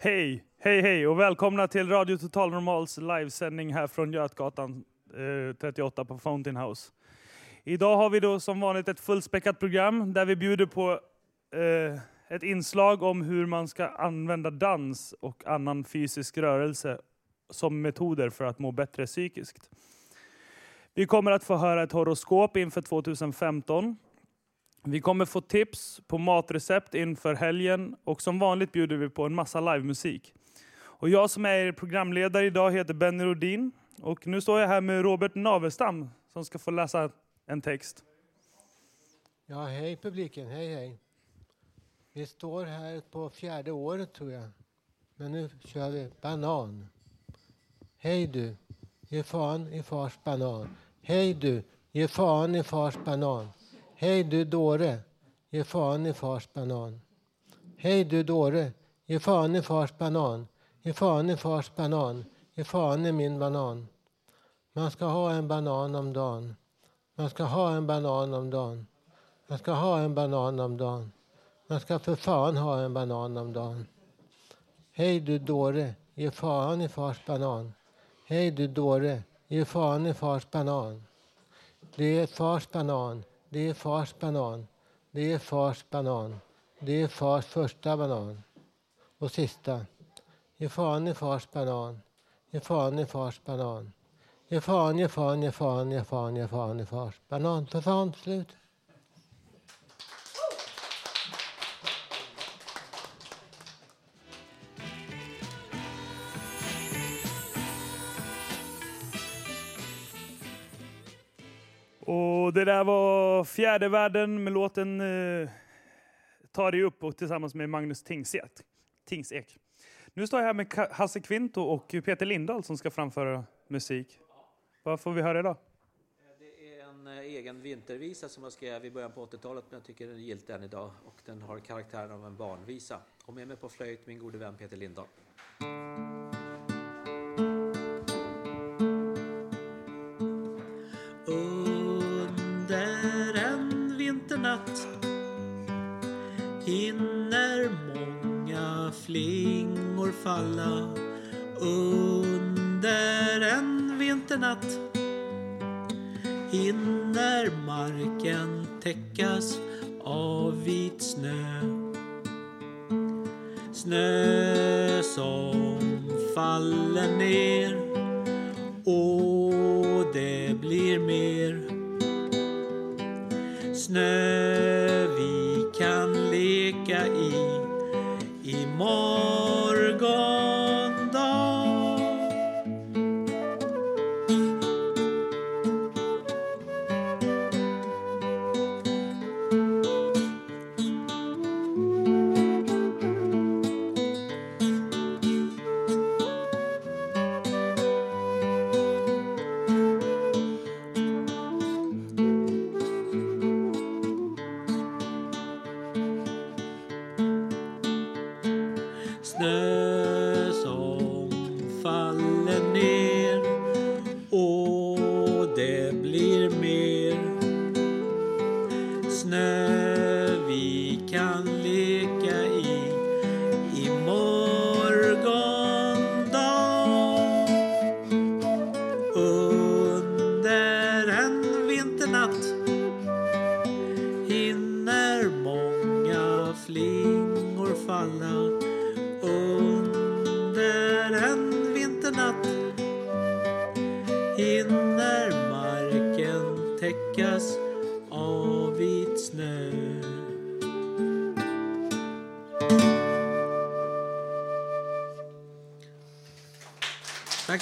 Hej, hej, hej och välkomna till Radio Total Normals livesändning här från Götgatan eh, 38 på Fountain House. Idag har vi då som vanligt ett fullspäckat program där vi bjuder på eh, ett inslag om hur man ska använda dans och annan fysisk rörelse som metoder för att må bättre psykiskt. Vi kommer att få höra ett horoskop inför 2015. Vi kommer få tips på matrecept inför helgen och som vanligt bjuder vi på en massa livemusik. Och jag som är er programledare idag heter Benny Rodin och nu står jag här med Robert Navestam som ska få läsa en text. Ja, hej publiken, hej hej. Vi står här på fjärde året tror jag. Men nu kör vi banan. Hej du, ge fan i fars banan. Hej du, ge fan i fars banan. Hej du dåre, ge fan i fars banan. Hej du dåre, ge fan i fars banan. Ge fan i fars banan. Ge fan i min banan. Man ska ha en banan om dagen. Man ska ha en banan om dagen. Man ska ha en banan om dagen. Man ska för fan ha en banan om dagen. Hej du dåre, ge fan i fars banan. Hej du dåre, ge fan i fars banan. Det är fars banan. Det är fars banan. Det är fars banan. Det är fars första banan. Och sista. Ge fan i fars banan. Ge fan i fars banan. Ge fan, ge fan, ge fan, ge fan, ge fan i fars banan. För fan, slut. Och det där var Fjärde världen med låten eh, Ta dig upp och tillsammans med Magnus Tingsek. Tingsek. Nu står jag här med Hasse Kvinto och Peter Lindahl som ska framföra musik. Vad får vi höra idag? Det är en eh, egen vintervisa som jag skrev i början på 80-talet men jag tycker den är giltig än idag och den har karaktären av en barnvisa. Och med mig på flöjt min gode vän Peter Lindahl. Natt. Hinner många flingor falla Under en vinternatt. Hinner marken täckas av vit snö. Snö som faller ner.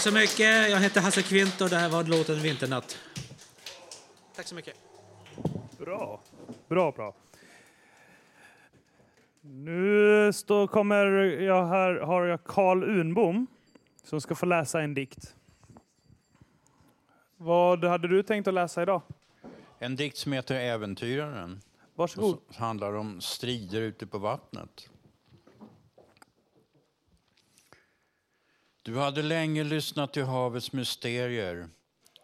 Så mycket. Jag heter Hasse Kvint och det här var låten Vinternatt. Tack så mycket. Bra, bra, bra. Nu står, kommer jag här, har jag Karl Unbom som ska få läsa en dikt. Vad hade du tänkt att läsa idag? En dikt som heter Äventyraren. Varsågod. Och som handlar om strider ute på vattnet. Du hade länge lyssnat till havets mysterier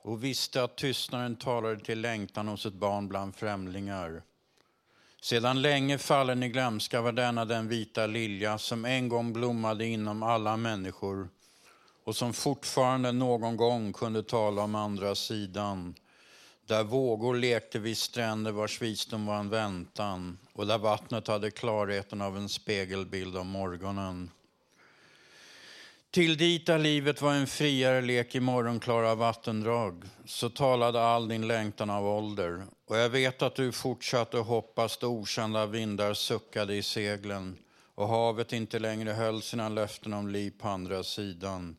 och visste att tystnaden talade till längtan hos ett barn bland främlingar. Sedan länge fallen i glömska var denna den vita lilja som en gång blommade inom alla människor och som fortfarande någon gång kunde tala om andra sidan. Där vågor lekte vid stränder vars visdom var en väntan och där vattnet hade klarheten av en spegelbild av morgonen. Till dit där livet var en friare lek i morgonklara vattendrag så talade all din längtan av ålder. Och jag vet att du fortsatte hoppas då okända vindar suckade i seglen och havet inte längre höll sina löften om liv på andra sidan.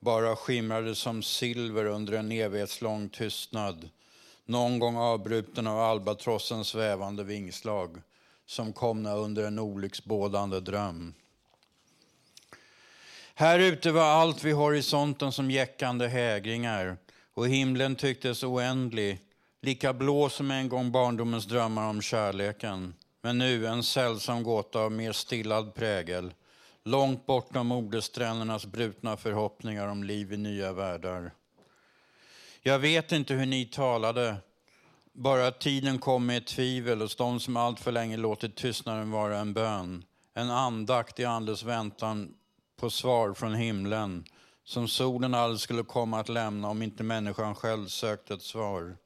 Bara skimrade som silver under en evighetslång tystnad någon gång avbruten av albatrossens svävande vingslag som komna under en olycksbådande dröm. Här ute var allt vid horisonten som jäckande hägringar och himlen tycktes oändlig, lika blå som en gång barndomens drömmar om kärleken. Men nu en sällsam gåta av mer stillad prägel, långt bortom ordesträndernas brutna förhoppningar om liv i nya världar. Jag vet inte hur ni talade, bara att tiden kom med ett tvivel hos de som allt för länge låtit tystnaden vara en bön. En andakt i andens väntan på svar från himlen som solen aldrig skulle komma att lämna om inte människan själv sökte ett svar.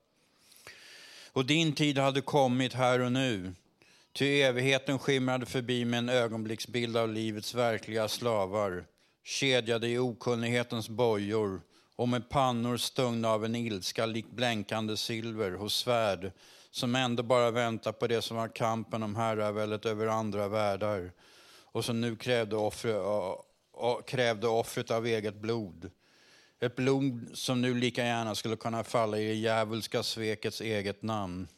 Och din tid hade kommit här och nu, ty evigheten skimrade förbi med en ögonblicksbild av livets verkliga slavar, kedjade i okunnighetens bojor och med pannor stungna av en ilska lik blänkande silver hos svärd som ändå bara väntar på det som var kampen om herraväldet över andra världar och som nu krävde, offer krävde offret av eget blod. Ett blod som nu lika gärna skulle kunna falla i det djävulska svekets eget namn.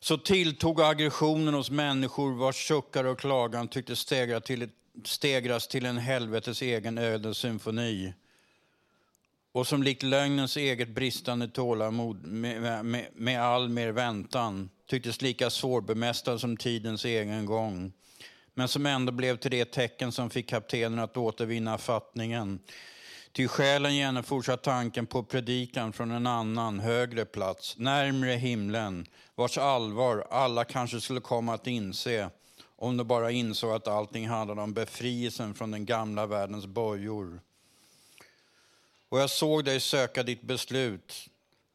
Så tilltog aggressionen hos människor vars suckar och klagan tyckte stegra till, stegras till en helvetes egen ödessymfoni och som likt lögnens eget bristande tålamod med, med, med all mer väntan tycktes lika svårbemästrad som tidens egen gång men som ändå blev till det tecken som fick kaptenen att återvinna fattningen. Ty själen genomfortsatt tanken på predikan från en annan, högre plats, närmre himlen, vars allvar alla kanske skulle komma att inse om de bara insåg att allting handlade om befrielsen från den gamla världens bojor. Och jag såg dig söka ditt beslut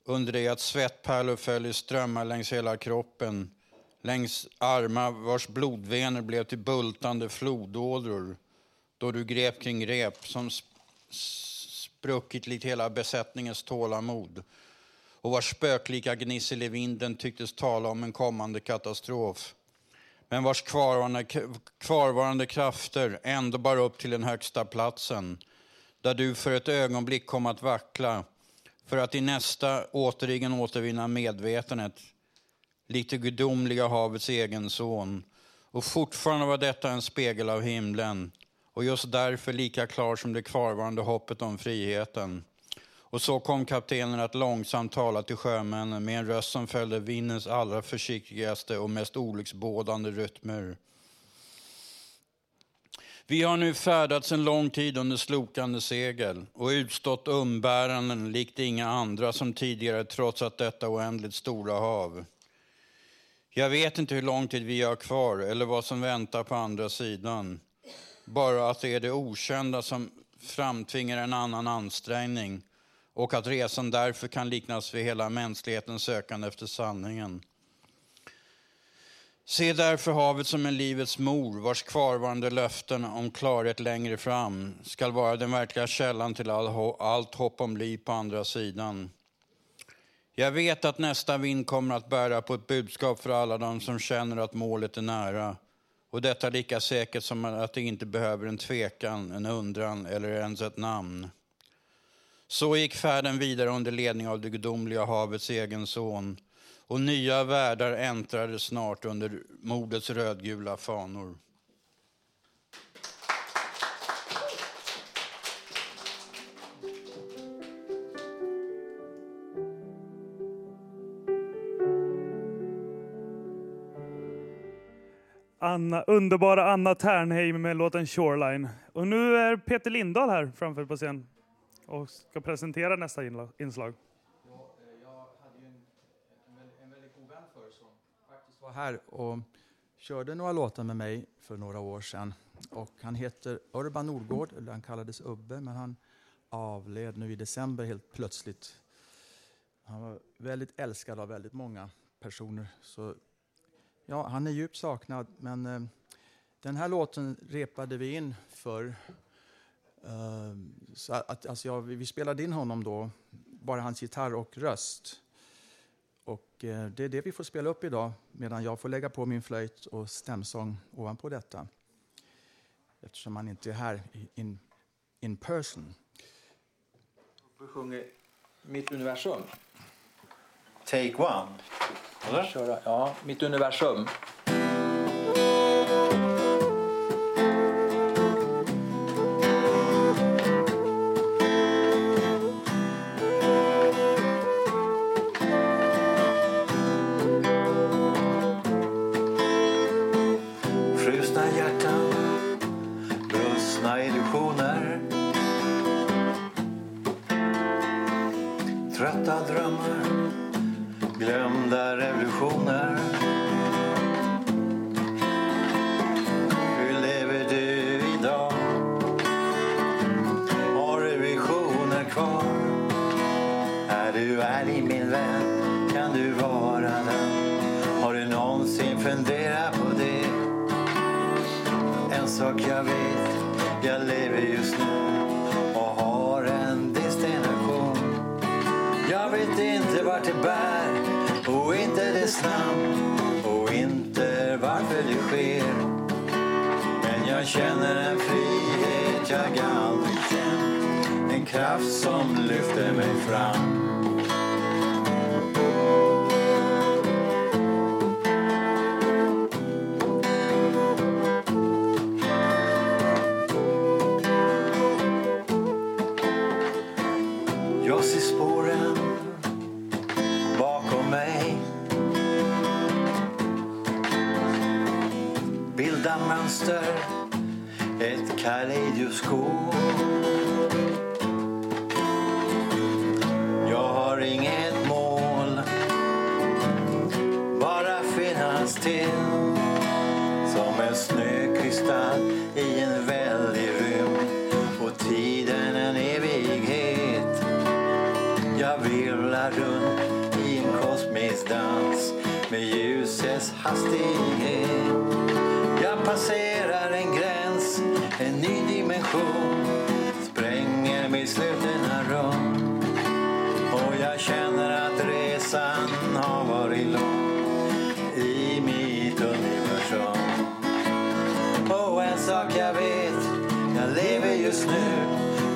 under det att svettpärlor föll i strömmar längs hela kroppen längs armar vars blodvener blev till bultande flodådror. Då du grep kring rep som spruckit likt hela besättningens tålamod. Och vars spöklika gnissel i vinden tycktes tala om en kommande katastrof. Men vars kvarvarande, kvarvarande krafter ändå bar upp till den högsta platsen där du för ett ögonblick kom att vackla för att i nästa återigen återvinna medvetandet likt det gudomliga havets egen son. Och fortfarande var detta en spegel av himlen och just därför lika klar som det kvarvarande hoppet om friheten. Och så kom kaptenen att långsamt tala till sjömännen med en röst som följde vindens allra försiktigaste och mest olycksbådande rytmer. Vi har nu färdats en lång tid under slokande segel och utstått umbäranden likt inga andra som tidigare trotsat detta oändligt stora hav. Jag vet inte hur lång tid vi har kvar eller vad som väntar på andra sidan. Bara att det är det okända som framtvingar en annan ansträngning och att resan därför kan liknas vid hela mänsklighetens sökande efter sanningen. Se därför havet som en livets mor vars kvarvarande löften om klarhet längre fram skall vara den verkliga källan till all, ho- allt hopp om liv på andra sidan. Jag vet att nästa vind kommer att bära på ett budskap för alla de som känner att målet är nära. Och detta lika säkert som att det inte behöver en tvekan, en undran eller ens ett namn. Så gick färden vidare under ledning av det gudomliga havets egen son. Och nya världar äntrade snart under mordets rödgula fanor. Anna, underbara Anna Ternheim med låten Shoreline. Och nu är Peter Lindahl här framför på scen och ska presentera nästa inslag. Jag hade en, en, en väldigt god vän förr som faktiskt var här och körde några låtar med mig för några år sedan. Och han heter Urban Nordgård, eller han kallades Ubbe, men han avled nu i december helt plötsligt. Han var väldigt älskad av väldigt många personer. Så ja, han är djupt saknad, men eh, den här låten repade vi in för Eh, så att, alltså jag, vi spelade in honom då, bara hans gitarr och röst. Och eh, det är det vi får spela upp idag, medan jag får lägga på min flöjt och stämsång ovanpå detta. Eftersom han inte är här in, in person. Vi sjunger Mitt universum. Take one. Eller? Köra, ja, Mitt universum. Hastighet. Jag passerar en gräns, en ny dimension spränger mitt slutna rum. Och jag känner att resan har varit lång i mitt universum. Och en sak jag vet, jag lever just nu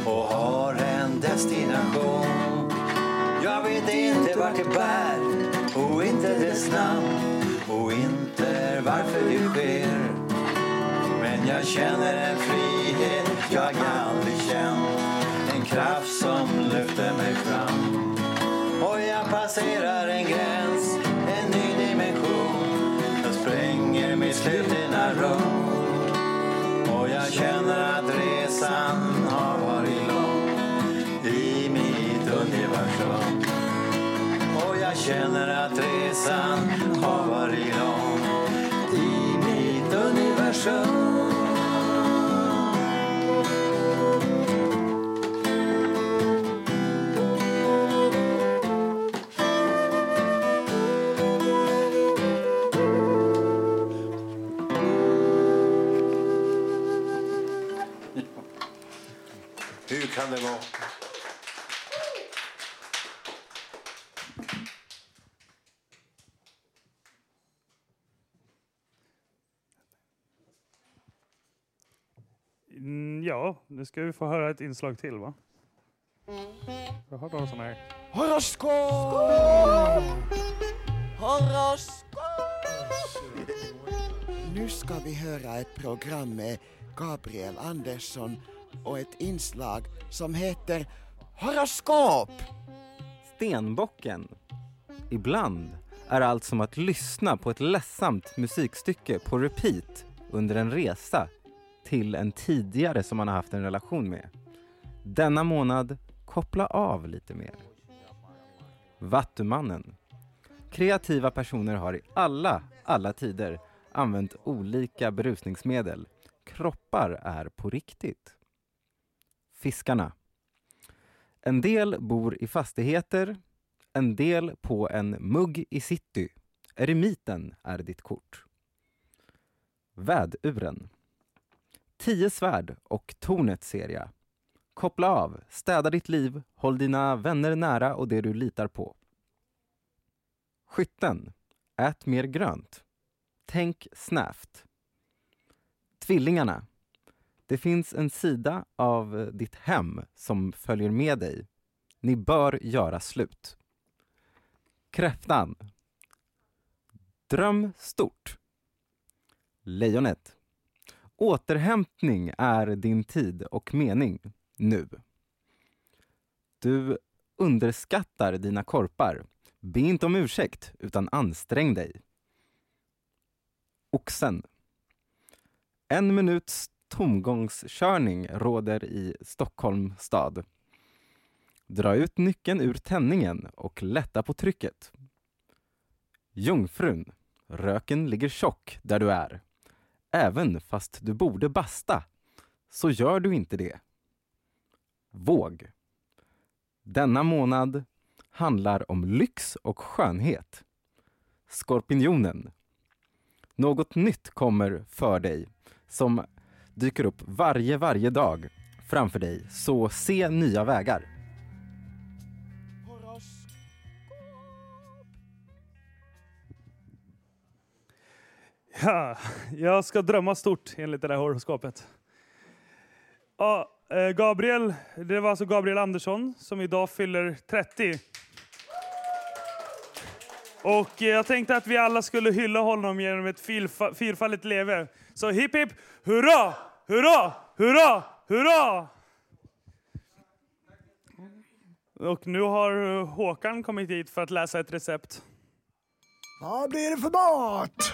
och har en destination. Jag vet inte vart det bär och inte dess namn och inte varför det sker. Men jag känner en frihet jag aldrig känt, en kraft som lyfter mig fram. Och jag passerar en gräns, en ny dimension. Jag spränger mitt slutna rum. Och jag känner att resan har varit lång i mitt universum. Och jag känner att resan har varit lång hur kan det vara? Ja, nu ska vi få höra ett inslag till va? Jag har någon sån här. Horoskop! Nu ska vi höra ett program med Gabriel Andersson och ett inslag som heter Horoskop! Stenbocken. Ibland är allt som att lyssna på ett ledsamt musikstycke på repeat under en resa till en tidigare som man har haft en relation med. Denna månad, koppla av lite mer. Vattumannen. Kreativa personer har i alla, alla tider använt olika berusningsmedel. Kroppar är på riktigt. Fiskarna. En del bor i fastigheter, en del på en mugg i city. Eremiten är ditt kort. Väduren. Tio svärd och tornet ser jag. Koppla av, städa ditt liv, håll dina vänner nära och det du litar på. Skytten. Ät mer grönt. Tänk snävt. Tvillingarna. Det finns en sida av ditt hem som följer med dig. Ni bör göra slut. Kräftan. Dröm stort. Lejonet. Återhämtning är din tid och mening nu. Du underskattar dina korpar. Be inte om ursäkt, utan ansträng dig. Oxen. En minuts tomgångskörning råder i Stockholm stad. Dra ut nyckeln ur tändningen och lätta på trycket. Jungfrun. Röken ligger tjock där du är. Även fast du borde basta, så gör du inte det. Våg. Denna månad handlar om lyx och skönhet. Skorpionen. Något nytt kommer för dig som dyker upp varje, varje dag framför dig. Så se nya vägar. Ja, jag ska drömma stort enligt det där horoskopet. Ja, eh, Gabriel, det var alltså Gabriel Andersson som idag fyller 30. Och jag tänkte att vi alla skulle hylla honom genom ett fyrfa- fyrfaldigt leve. Så hipp hipp hurra, hurra, hurra, hurra! Och nu har Håkan kommit hit för att läsa ett recept. Vad blir det för mat?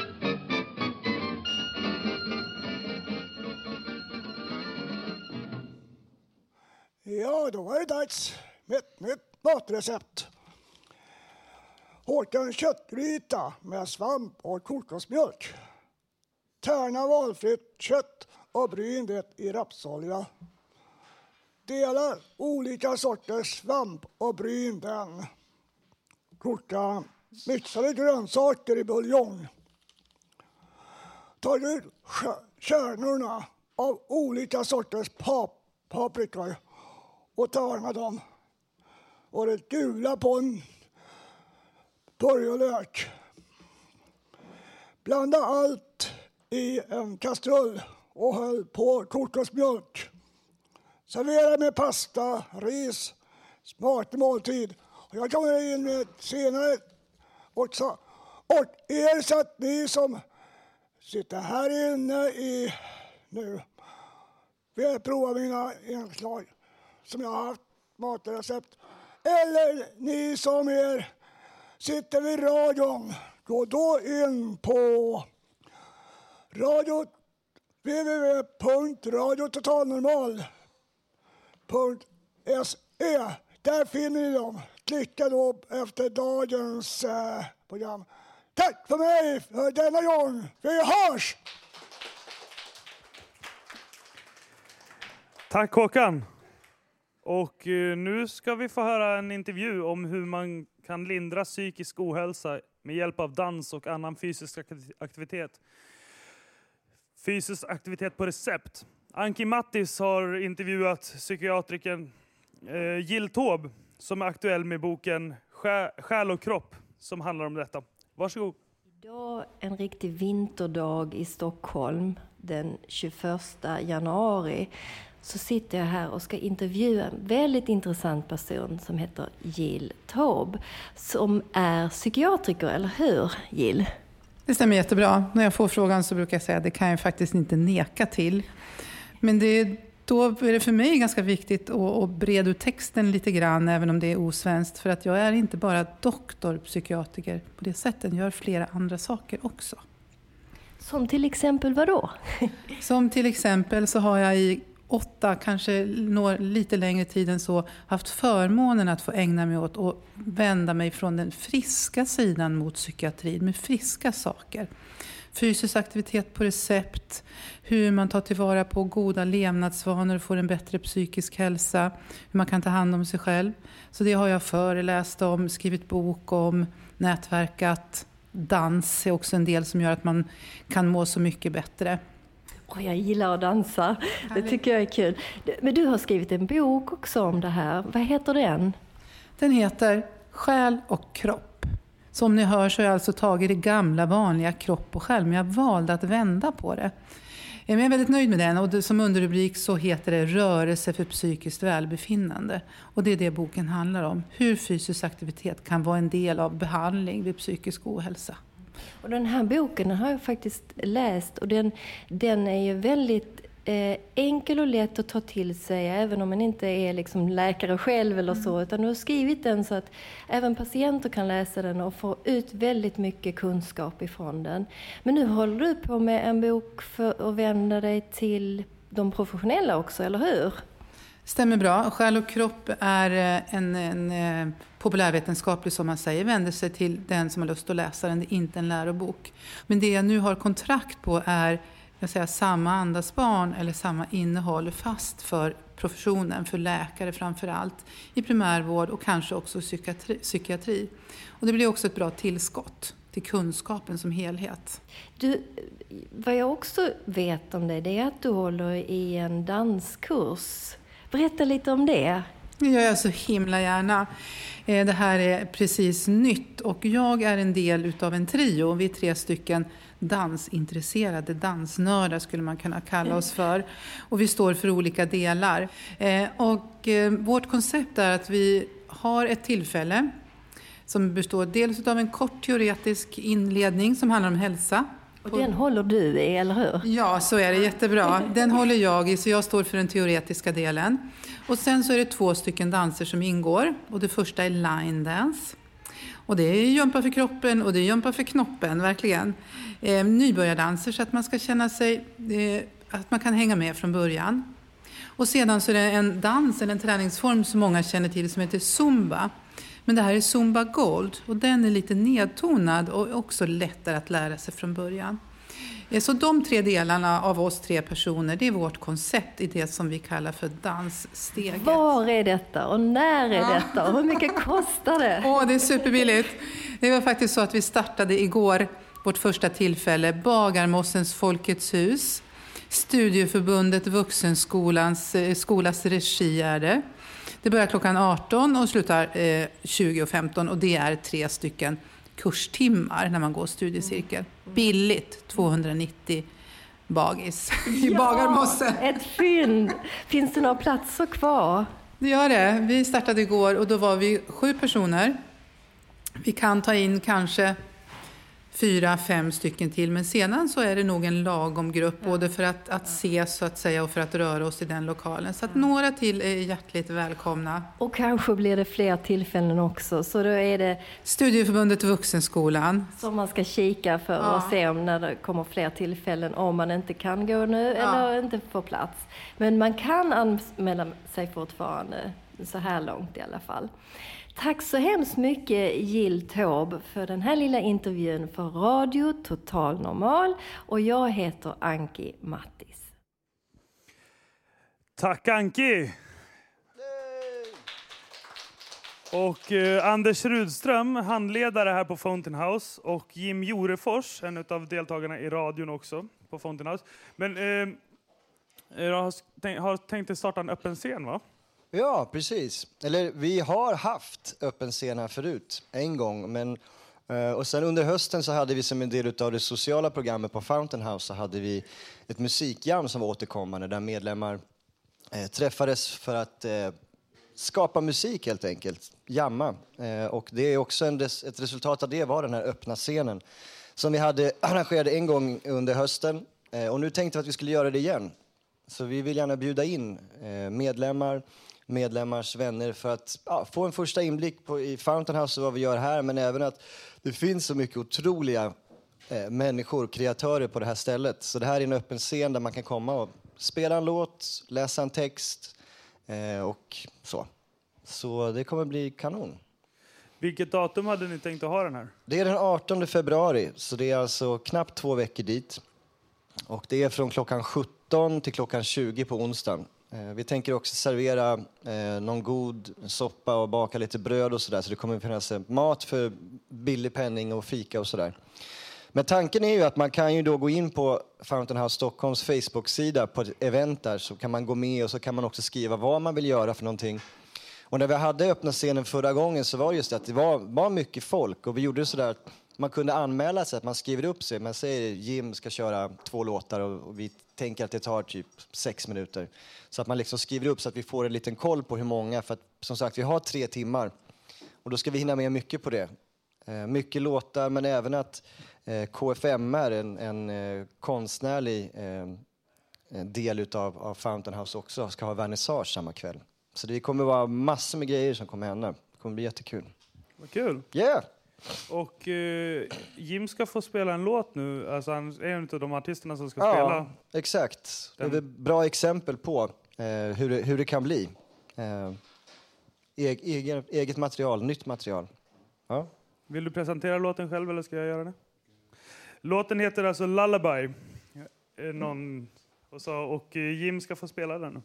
Ja, då var det dags med ett nytt matrecept. en köttgryta med svamp och kokosmjölk. Tärna valfritt kött och bryn det i rapsolja. Dela olika sorters svamp och bryn den. Koka mixade grönsaker i buljong. Ta ut kärnorna av olika sorters pap paprika och tärna dem. Och det gula på en purjolök. Blanda allt i en kastrull och höll på kokosmjölk. Servera med pasta, ris, smaklig måltid. Och jag kommer in med senare också. Och er så att ni som sitter här inne i nu vill prova mina inslag som jag har haft matrecept. Eller ni som er sitter vid radion, gå då in på radio www.radiototalnormal.se. Där finner ni dem. klicka då efter dagens eh, program. Tack för mig för denna gång. Vi hörs! Tack Håkan! Och eh, nu ska vi få höra en intervju om hur man kan lindra psykisk ohälsa med hjälp av dans och annan fysisk aktivitet. Fysisk aktivitet på recept. Anki Mattis har intervjuat psykiatrikern eh, Jill Taube som är aktuell med boken Själ och kropp som handlar om detta. Varsågod. Idag en riktig vinterdag i Stockholm den 21 januari så sitter jag här och ska intervjua en väldigt intressant person som heter Jill Taube som är psykiatriker, eller hur Jill? Det stämmer jättebra. När jag får frågan så brukar jag säga att det kan jag faktiskt inte neka till. Men det, då är det för mig ganska viktigt att, att breda ut texten lite grann, även om det är osvenskt. För att jag är inte bara doktorpsykiatriker på det sättet, jag gör flera andra saker också. Som till exempel vad då? Som till exempel så har jag i åtta, kanske når lite längre tid än så, haft förmånen att få ägna mig åt och vända mig från den friska sidan mot psykiatrin med friska saker. Fysisk aktivitet på recept, hur man tar tillvara på goda levnadsvanor och får en bättre psykisk hälsa, hur man kan ta hand om sig själv. Så det har jag föreläst om, skrivit bok om, nätverkat. Dans är också en del som gör att man kan må så mycket bättre. Och jag gillar att dansa. Det tycker jag är kul. Men du har skrivit en bok också om det här. Vad heter den? Den heter Själ och kropp. Som ni hör så har jag alltså tagit det gamla vanliga kropp och själ, men jag valde att vända på det. Men jag är väldigt nöjd med den och som underrubrik så heter det Rörelse för psykiskt välbefinnande. Och det är det boken handlar om. Hur fysisk aktivitet kan vara en del av behandling vid psykisk ohälsa. Och den här boken den har jag faktiskt läst och den, den är ju väldigt eh, enkel och lätt att ta till sig även om man inte är liksom läkare själv eller så. Utan du har skrivit den så att även patienter kan läsa den och få ut väldigt mycket kunskap ifrån den. Men nu håller du på med en bok för att vända dig till de professionella också, eller hur? Stämmer bra. Själ och kropp är eh, en, en eh, populärvetenskaplig, som man säger, vänder sig till den som har lust att läsa den. Det är inte en lärobok. Men det jag nu har kontrakt på är jag säga, samma andas barn eller samma innehåll fast för professionen, för läkare framför allt, i primärvård och kanske också psykiatri. psykiatri. Och det blir också ett bra tillskott till kunskapen som helhet. Du, vad jag också vet om dig, det är att du håller i en danskurs. Berätta lite om det. Det gör jag så himla gärna. Eh, det här är precis nytt och jag är en del utav en trio. Vi är tre stycken dansintresserade dansnördar skulle man kunna kalla oss för. Och vi står för olika delar. Eh, och eh, vårt koncept är att vi har ett tillfälle som består dels av en kort teoretisk inledning som handlar om hälsa. Och den håller du i, eller hur? Ja, så är det. Jättebra. Den håller jag i, så jag står för den teoretiska delen. Och sen så är det två stycken danser som ingår. Och det första är line dance. Och det är jumpa för kroppen och det är jumpa för knoppen, verkligen. Eh, nybörjardanser så att man ska känna sig, eh, att man kan hänga med från början. Och sedan så är det en dans, eller en träningsform som många känner till som heter zumba. Men det här är Zumba Gold och den är lite nedtonad och också lättare att lära sig från början. Så de tre delarna av oss tre personer, det är vårt koncept i det som vi kallar för danssteget. Var är detta och när är detta och hur mycket kostar det? Åh, det är superbilligt. Det var faktiskt så att vi startade igår vårt första tillfälle, Bagarmossens Folkets hus. Studieförbundet Vuxenskolans eh, skolas regi är det. Det börjar klockan 18 och slutar eh, 20.15 och det är tre stycken kurstimmar när man går studiecirkel. Billigt, 290 bagis i Bagarmossen. Ett fynd! Finns det några platser kvar? Det gör det. Vi startade igår och då var vi sju personer. Vi kan ta in kanske fyra, fem stycken till, men sedan så är det nog en lagom grupp, både för att, att ses så att säga och för att röra oss i den lokalen. Så att några till är hjärtligt välkomna. Och kanske blir det fler tillfällen också, så då är det Studieförbundet Vuxenskolan. som man ska kika för Ja. att se om när det kommer fler tillfällen, om man inte kan gå nu eller inte får plats. Men man kan anmäla sig fortfarande. så här långt i alla fall. Tack så hemskt mycket Jill Taube för den här lilla intervjun för Radio Total Normal och jag heter Anki Mattis. Tack Anki! Och eh, Anders Rudström, handledare här på Fountain House och Jim Jorefors, en av deltagarna i radion också på Fountain House. Men eh, jag har tänkt, har tänkt att starta en öppen scen va? Ja, precis. Eller vi har haft öppen scen här förut, en gång. Men, eh, och sen under hösten så hade vi som en del av det sociala programmet på Fountain House så hade vi ett musikjam som var återkommande där medlemmar eh, träffades för att eh, skapa musik helt enkelt, jamma. Eh, och det är också en res ett resultat av det var den här öppna scenen som vi hade arrangerade en gång under hösten. Eh, och nu tänkte vi att vi skulle göra det igen. Så vi vill gärna bjuda in eh, medlemmar, medlemmars vänner för att ja, få en första inblick på, i Fountain House och vad vi gör här, men även att det finns så mycket otroliga eh, människor, kreatörer på det här stället. Så det här är en öppen scen där man kan komma och spela en låt, läsa en text eh, och så. Så det kommer bli kanon. Vilket datum hade ni tänkt att ha den här? Det är den 18 februari, så det är alltså knappt två veckor dit. Och det är från klockan 17 till klockan 20 på onsdagen. Eh, vi tänker också servera eh, någon god soppa och baka lite bröd och sådär. Så det kommer finnas eh, mat för billig penning och fika och sådär. Men tanken är ju att man kan ju då gå in på Fountain House Stockholms Facebook-sida på ett event där så kan man gå med och så kan man också skriva vad man vill göra för någonting. Och när vi hade öppna scenen förra gången så var det just att det var, var mycket folk och vi gjorde sådär att man kunde anmäla sig, att man skriver upp sig. Man säger Jim ska köra två låtar och, och vi tänker att det tar typ sex minuter. Så att man liksom skriver upp så att vi får en liten koll på hur många, för att som sagt vi har tre timmar och då ska vi hinna med mycket på det. Eh, mycket låtar men även att eh, KFMR, en, en eh, konstnärlig del utav, av Fountain House också, ska ha vernissage samma kväll. Så det kommer vara massor med grejer som kommer hända. Det kommer bli jättekul. Vad kul! Yeah! Och eh, Jim ska få spela en låt nu. Alltså han är en av de artisterna som ska Ja, spela. exakt. Det är Den- väl bra exempel på eh, hur, det, hur det kan bli. Eh, eg, egen, eget material, nytt material. Ja. Vill du presentera låten själv eller ska jag göra det? Låten heter alltså Lullaby. Eh, Någon, och, så, och eh, Jim ska få spela den.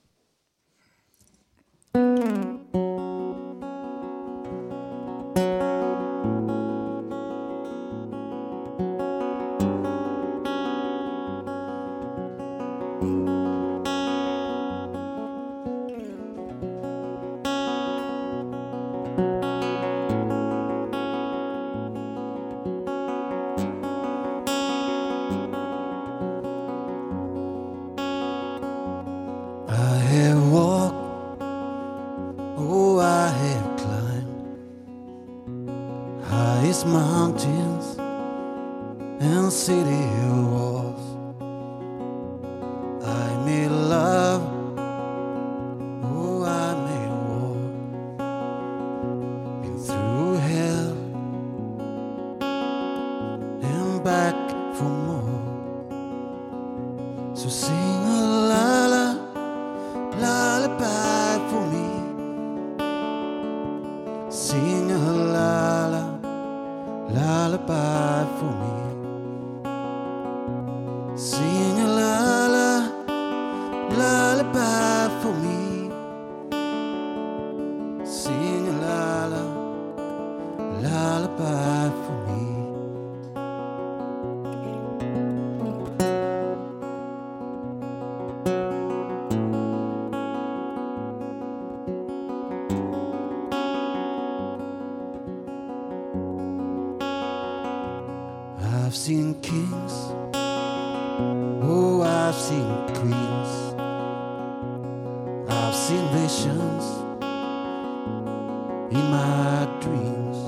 In my dreams.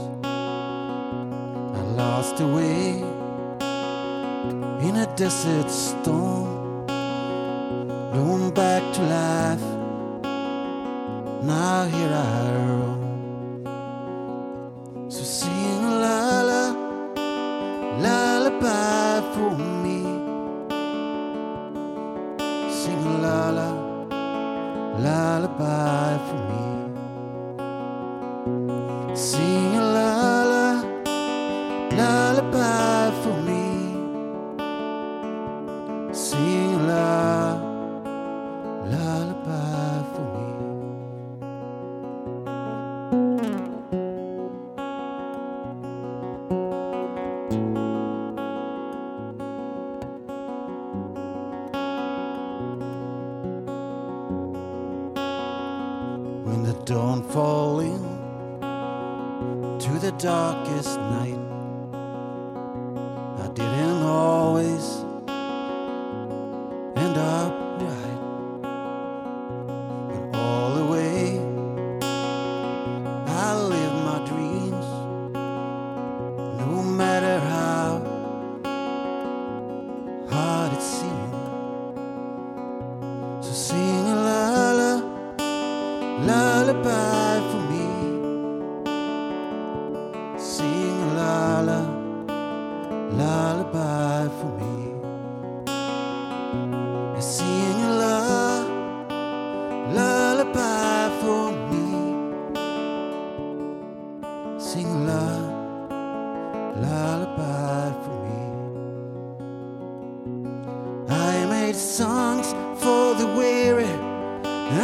I lost the way in a desert storm, blown back to life. Now here I roam.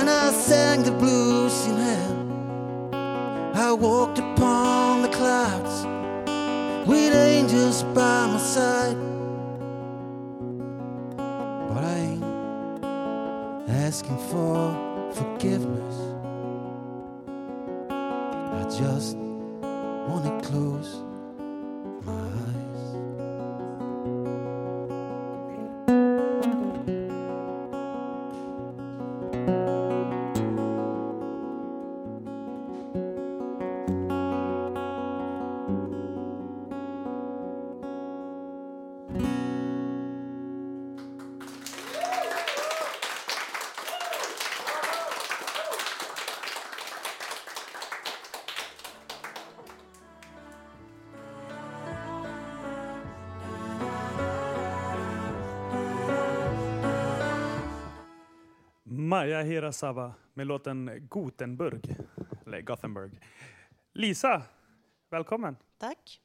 And I sang the blues in hell, I walked upon the clouds with angels by my side. But I ain't asking for forgiveness. I just wanna close my eyes. Maja Hirasawa med låten Gothenburg. Eller Gothenburg. Lisa, välkommen. Tack.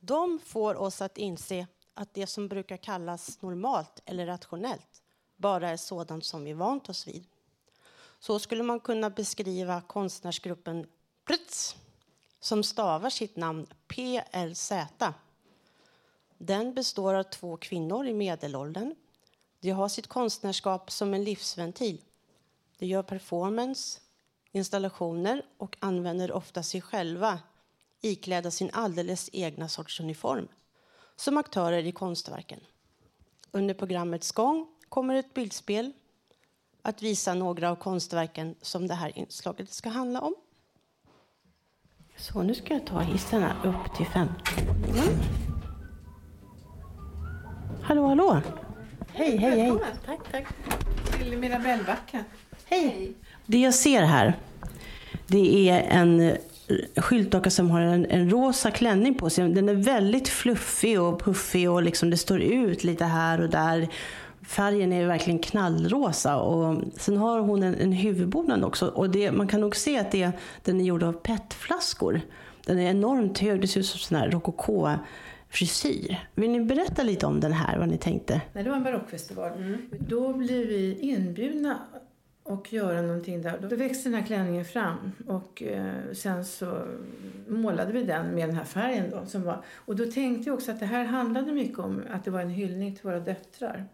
De får oss att inse att det som brukar kallas normalt eller rationellt bara är sådant som vi vant oss vid. Så skulle man kunna beskriva konstnärsgruppen Pritz som stavar sitt namn PLZ. Den består av två kvinnor i medelåldern. De har sitt konstnärskap som en livsventil. De gör performance, installationer och använder ofta sig själva iklädda sin alldeles egna sorts uniform som aktörer i konstverken. Under programmets gång kommer ett bildspel att visa några av konstverken som det här inslaget ska handla om. Så nu ska jag ta hissarna upp till femte våningen. Mm. Hallå, hallå! Hej, hej, hej! Tack, tack. Till Mirabellbacka. Hej! Det jag ser här, det är en skyltdocka som har en, en rosa klänning på sig. Den är väldigt fluffig och puffig och liksom det står ut lite här och där. Färgen är verkligen knallrosa och sen har hon en, en huvudbonad också. Och det, man kan nog se att det, den är gjord av petflaskor. Den är enormt hög, det ser ut som sån här rokoko frisyr. Vill ni berätta lite om den här, vad ni tänkte? Nej, det var en barockfestival. Då blev vi inbjudna och göra någonting där. Då växte den här klänningen fram och eh, sen så målade vi den med den här färgen då. Som var, och då tänkte jag också att det här handlade mycket om att det var en hyllning till våra döttrar.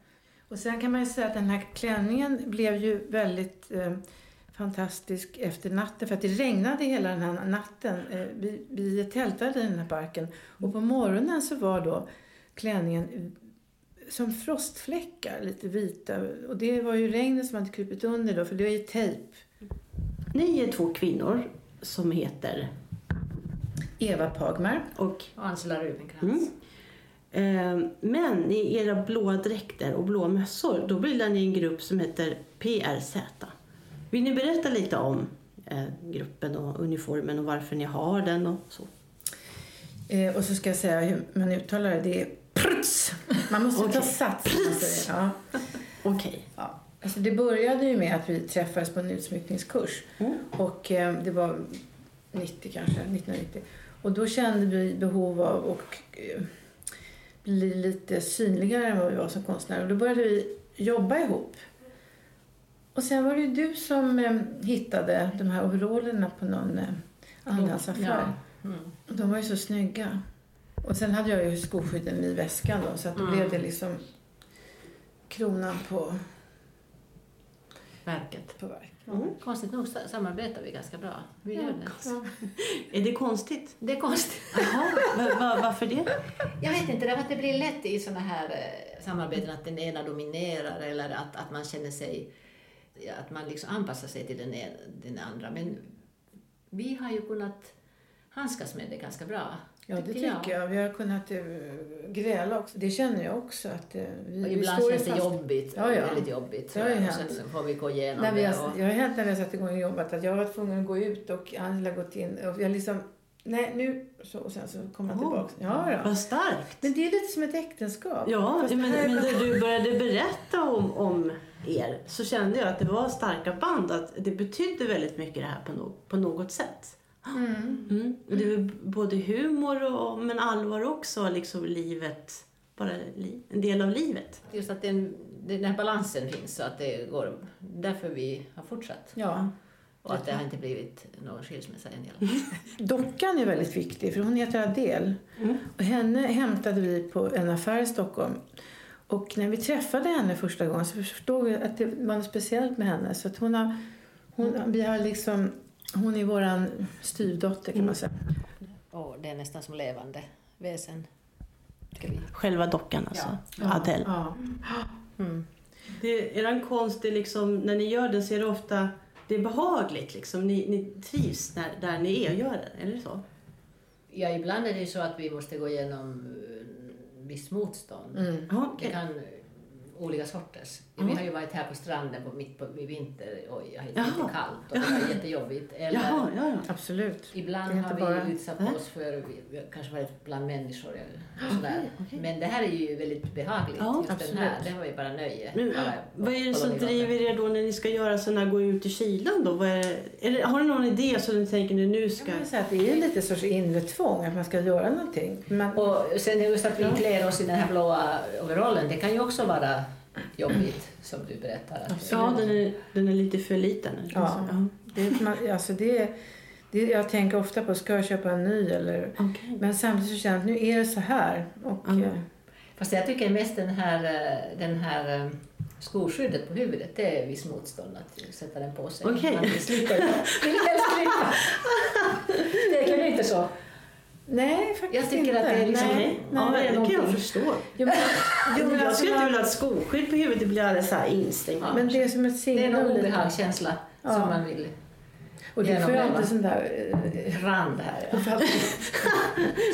Och sen kan man ju säga att den här klänningen blev ju väldigt eh, fantastisk efter natten. För att det regnade hela den här natten. Eh, vi, vi tältade i den här parken. Och på morgonen så var då klänningen som frostfläckar, lite vita. Och det var ju regnet som hade krupit under då, för det var ju tejp. Ni är två kvinnor som heter Eva Pagmar och Angela Rubenkrantz. Mm. Eh, Men i era blåa dräkter och blå mössor, då bildar ni en grupp som heter PRZ. Vill ni berätta lite om eh, gruppen och uniformen och varför ni har den och så? Eh, och så ska jag säga hur man uttalar det. Det är pruts. Man måste ta Okej. sats. det. Ja. Okej. Ja. Alltså det började ju med att vi träffades på en utsmyckningskurs. Och eh, det var 90 kanske, 1990. Och då kände vi behov av att eh, bli lite synligare än vad vi var som konstnärer. Och då började vi jobba ihop. Och sen var det ju du som eh, hittade de här overallerna på någon eh, andrahandsaffär. Ja. Mm. Och De var ju så snygga. Och sen hade jag ju skoskydden i väskan då, så att då Mm. blev det liksom kronan på Verket. På verk. Mm. Konstigt nog sa- samarbetar vi ganska bra. Vi Ja, gör det. Är det konstigt? Det är konstigt. Jaha, va- va- varför det? Jag vet inte, därför att det blir lätt i såna här eh, samarbeten att den ena dominerar eller att, att man känner sig, ja, att man liksom anpassar sig till den, ena, den andra. Men vi har ju kunnat handskas med det ganska bra. Ja, det tycker jag. Vi har kunnat uh, gräla också. Det känner jag också. Att, uh, vi, Och vi ibland ju känns det fast- jobbigt, Ja, ja. väldigt jobbigt. Det har ju och hänt. sen så får vi gå igenom När vi det. har, Och, jag har hänt när vi har satt igång jobbat att jag var tvungen att gå ut och Angela gått in. Och jag liksom, nej nu, så, och sen så kom jag Åh, tillbaka. Ja, ja. Vad starkt. Men det är lite som ett äktenskap. Ja, Fast men, det här men du började berätta om, om er så kände jag att det var starka band, att det betydde väldigt mycket det här på, no, på något sätt. Mm. Mm. Och Det är både humor och, men allvar också, liksom livet, bara li, en del av livet. just att den, den här balansen finns så att det går, därför vi har fortsatt. Ja. Och att det har inte blivit någon skilsmässa än i alla fall. Dockan är väldigt viktig, för hon heter Adele. Och henne hämtade vi på en affär i Stockholm. Och när vi träffade henne första gången så förstod vi att det var något speciellt med henne. Så att hon har, hon, vi har liksom, hon är våran styvdotter kan man säga. Och det är nästan som levande väsen. Själva dockan alltså, Ja. Adele. Ja. Mm. Det, er konst, är liksom, när ni gör den så är det ofta det är behagligt. Liksom. Ni, ni trivs när, där ni är och gör den, är det så? Ja, ibland är det så att vi måste gå igenom visst motstånd. Mm. Okej. Det kan olika sorters. Mm. Vi har ju varit här på stranden på, mitt på, i vinter och jag Jaha. lite kallt och det var jättejobbigt. Eller, Jaha, ja, ja. Absolut. Ibland är har vi bara- utsatt Nej. oss för, vi, vi har kanske varit bland människor eller sådär. Men det här är ju väldigt behagligt. Ja, just den här, det har vi bara nöje. Men, Bara vad är det som driver er då när ni ska göra sådana gå ut i kylan då? Är eller, har ni någon idé så ni tänker nu, nu ska... Så att det är lite sorts inre tvång att man ska göra någonting. Men, Och sen just att vi klär oss i den här blåa overallen, det kan ju också vara jobbigt som du berättar. Att, Ja, den är, den är lite för liten. Ja. Det, man, alltså det, det, jag tänker ofta på, ska jag köpa en ny? Eller, Men samtidigt så känner jag att nu är det så här. Och, eh, Fast jag tycker mest den här, eh, den här eh, skoskyddet på huvudet, det är viss motstånd att sätta den på sig. Okej. Man vill slippa vill helst slippa. Det är inte så. Nej, faktiskt Jag tycker inte. att det är liksom... Nej, Ja, det är det kan jag förstå. Jo, men, jo, men jag skulle inte vilja ha ett skoskydd på huvudet, det blir alldeles så här instängt. Men det är som ett Det är lite. obehagskänsla Ja. som man vill Och det får inte sån där... eh, Rand här. Ja.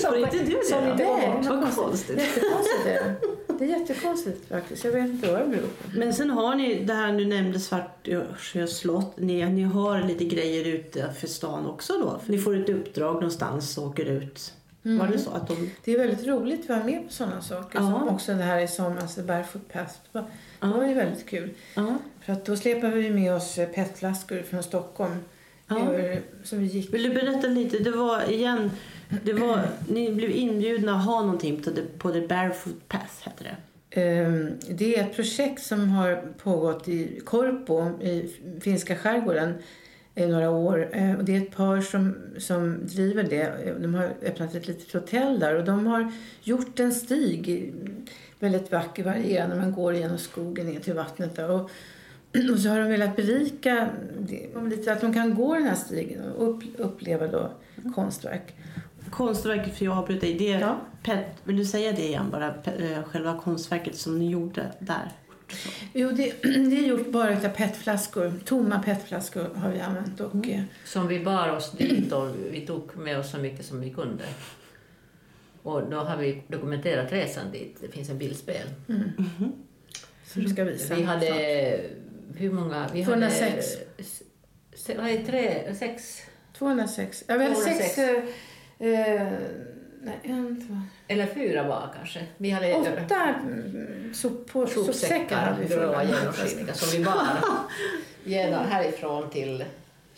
Får inte du det Som inte Nej, vad konstigt. Jättekonstigt är det. Det är jättekonstigt faktiskt. Jag vet inte vad det beror på. Men sen har ni det här, du nämnde Svartsjö slott. Ni, ni har lite grejer ute för stan också då? För ni får ett uppdrag någonstans och åker ut. Mm. Var det så att de... Det är väldigt roligt att vara med på sådana saker. Ja. Som också det här i somras, The Barefoot Path. Det var, ju väldigt kul. Ja. För att då släpar vi med oss eh, petflaskor från Stockholm. Över, som vi gick. Vill du berätta lite? Det var igen, det var, ni blev inbjudna att ha någonting på the, på the Barefoot Path, hette det. Ehm, Det är ett projekt som har pågått i Korpo i finska skärgården i några år. Eh, Och det är ett par som, som driver det. De har öppnat ett litet hotell där och de har gjort en stig, väldigt vacker, varierande. Man går genom skogen ner till vattnet där. Och, och så har de velat berika lite, att de kan gå den här stigen och upp, uppleva då konstverk. Konstverket, för jag avbröt dig, det är pet, vill du säga det igen bara? Eh, Själva konstverket som ni gjorde där. Jo, det, det är gjort bara av petflaskor. Tomma petflaskor har vi använt. Och, eh, Som vi bar oss dit och vi tog med oss så mycket som vi kunde. Och då har vi dokumenterat resan dit. Det finns en bildspel. Mm. Som du ska visa. Vi hade... Hur många? Vi 206. Hade, se, vad är det, tre, sex? 206. Ja, vi hade 206. sex... Eh, nej, en, två... Eller fyra var kanske. Vi hade Åtta sop, på, sopsäckar sopsäckar, hade vi genomskinliga, som vi bar genom, härifrån till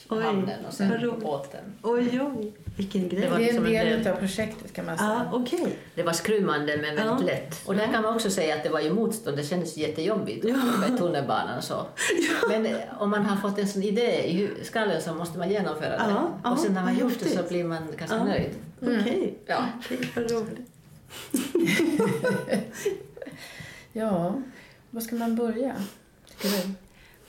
hamnen och sen roligt. båten. Oj, oj, vilken grej. Det var Det är liksom en en del del- av projektet kan man Ja, säga. okej. Det var skrymmande men väldigt Ja. lätt. Och där kan man också säga att det var ju motstånd. Det kändes jättejobbigt med tunnelbanan och så. Men eh, om man har fått en sån idé i skallen så måste man genomföra det. Ja, ja, och sen när man gjort det så blir man ganska Ja. nöjd. Mm. Okej. Ja. Vad roligt. Ja, var ska man börja?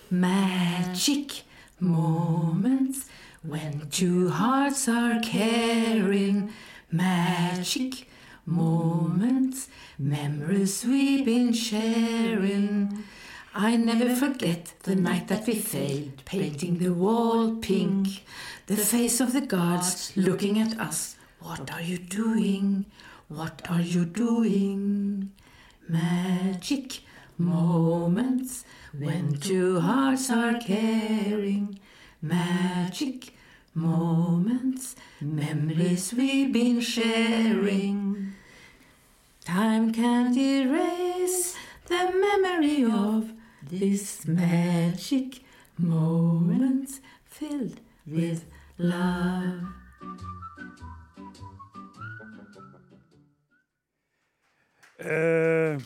Magic moments when two hearts are caring. Magic moments, memories we've been sharing. I never forget the night that we failed, painting the wall pink. The face of the gods looking at us. What are you doing? What are you doing? Magic moments when two hearts are caring. Magic moments, memories we've been sharing. Time can't erase the memory of this magic moments filled with love. Eh,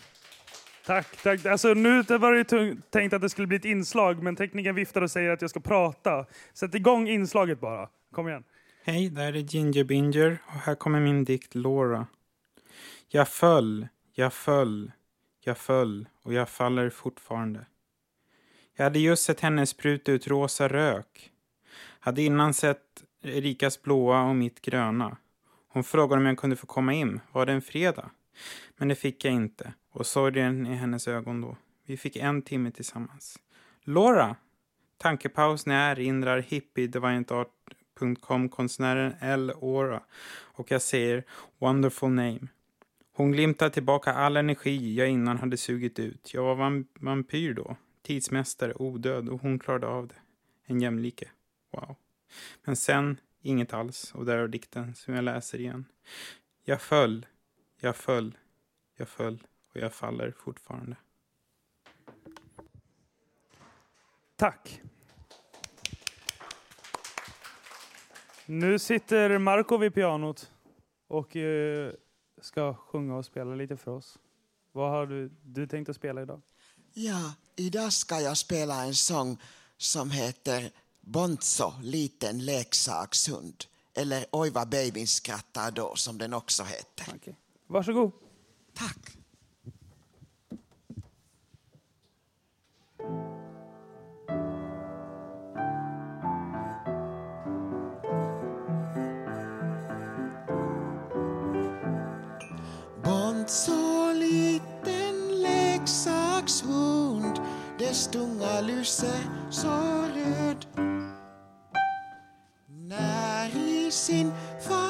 tack, tack. Alltså, nu var det ju tänkt att det skulle bli ett inslag, men tekniken viftar och säger att jag ska prata. Sätt igång inslaget bara. Kom igen. Hej, det här är Ginger Binger och här kommer min dikt Laura. Jag föll, jag föll, jag föll och jag faller fortfarande. Jag hade just sett henne spruta ut rosa rök. Hade innan sett Erikas blåa och mitt gröna. Hon frågade om jag kunde få komma in. Var det en fredag? Men det fick jag inte. Och sorgen i hennes ögon då. Vi fick en timme tillsammans. Laura! Tankepaus när jag erinrar hippie-theviantart.com-konstnären L. Ora och jag säger wonderful name. Hon glimtar tillbaka all energi jag innan hade sugit ut. Jag var vampyr då, tidsmästare, odöd och hon klarade av det. En jämlike. Wow. Men sen inget alls och där är dikten som jag läser igen. Jag föll, jag föll, jag föll och jag faller fortfarande. Tack. Nu sitter Marco vid pianot och eh, ska sjunga och spela lite för oss. Vad har du, du tänkt att spela idag? Ja, idag ska jag spela en sång som heter Bonzo, liten leksakshund. Eller Oj vad babyn skrattar då, som den också heter. Okay. Varsågod. Tack. Bonzo, liten leksakshund dess tunga lyser så röd När i sin famn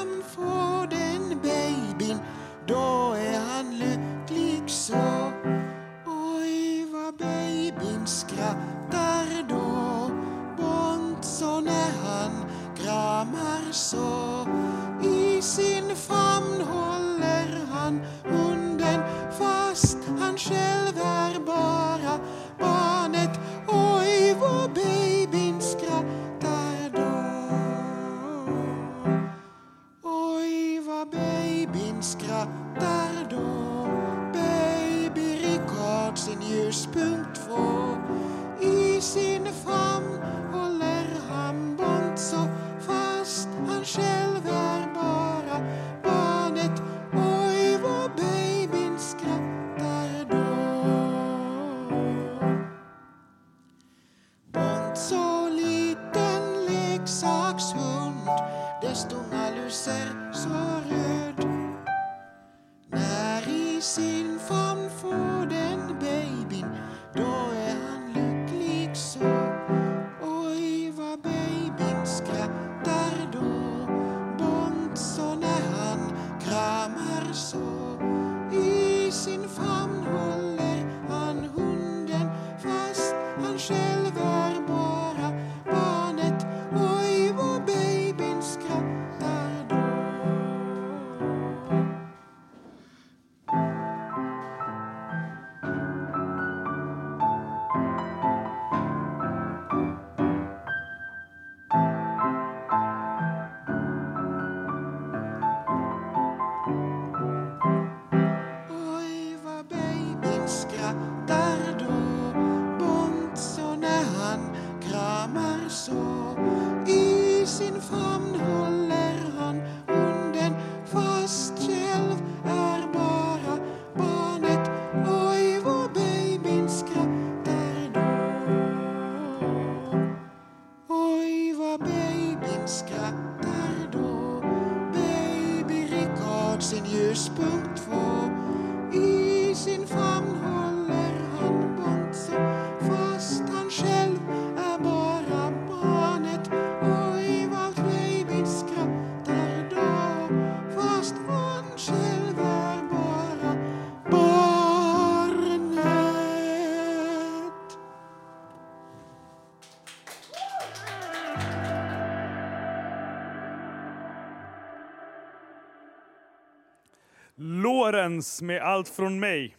Friends med Allt från mig.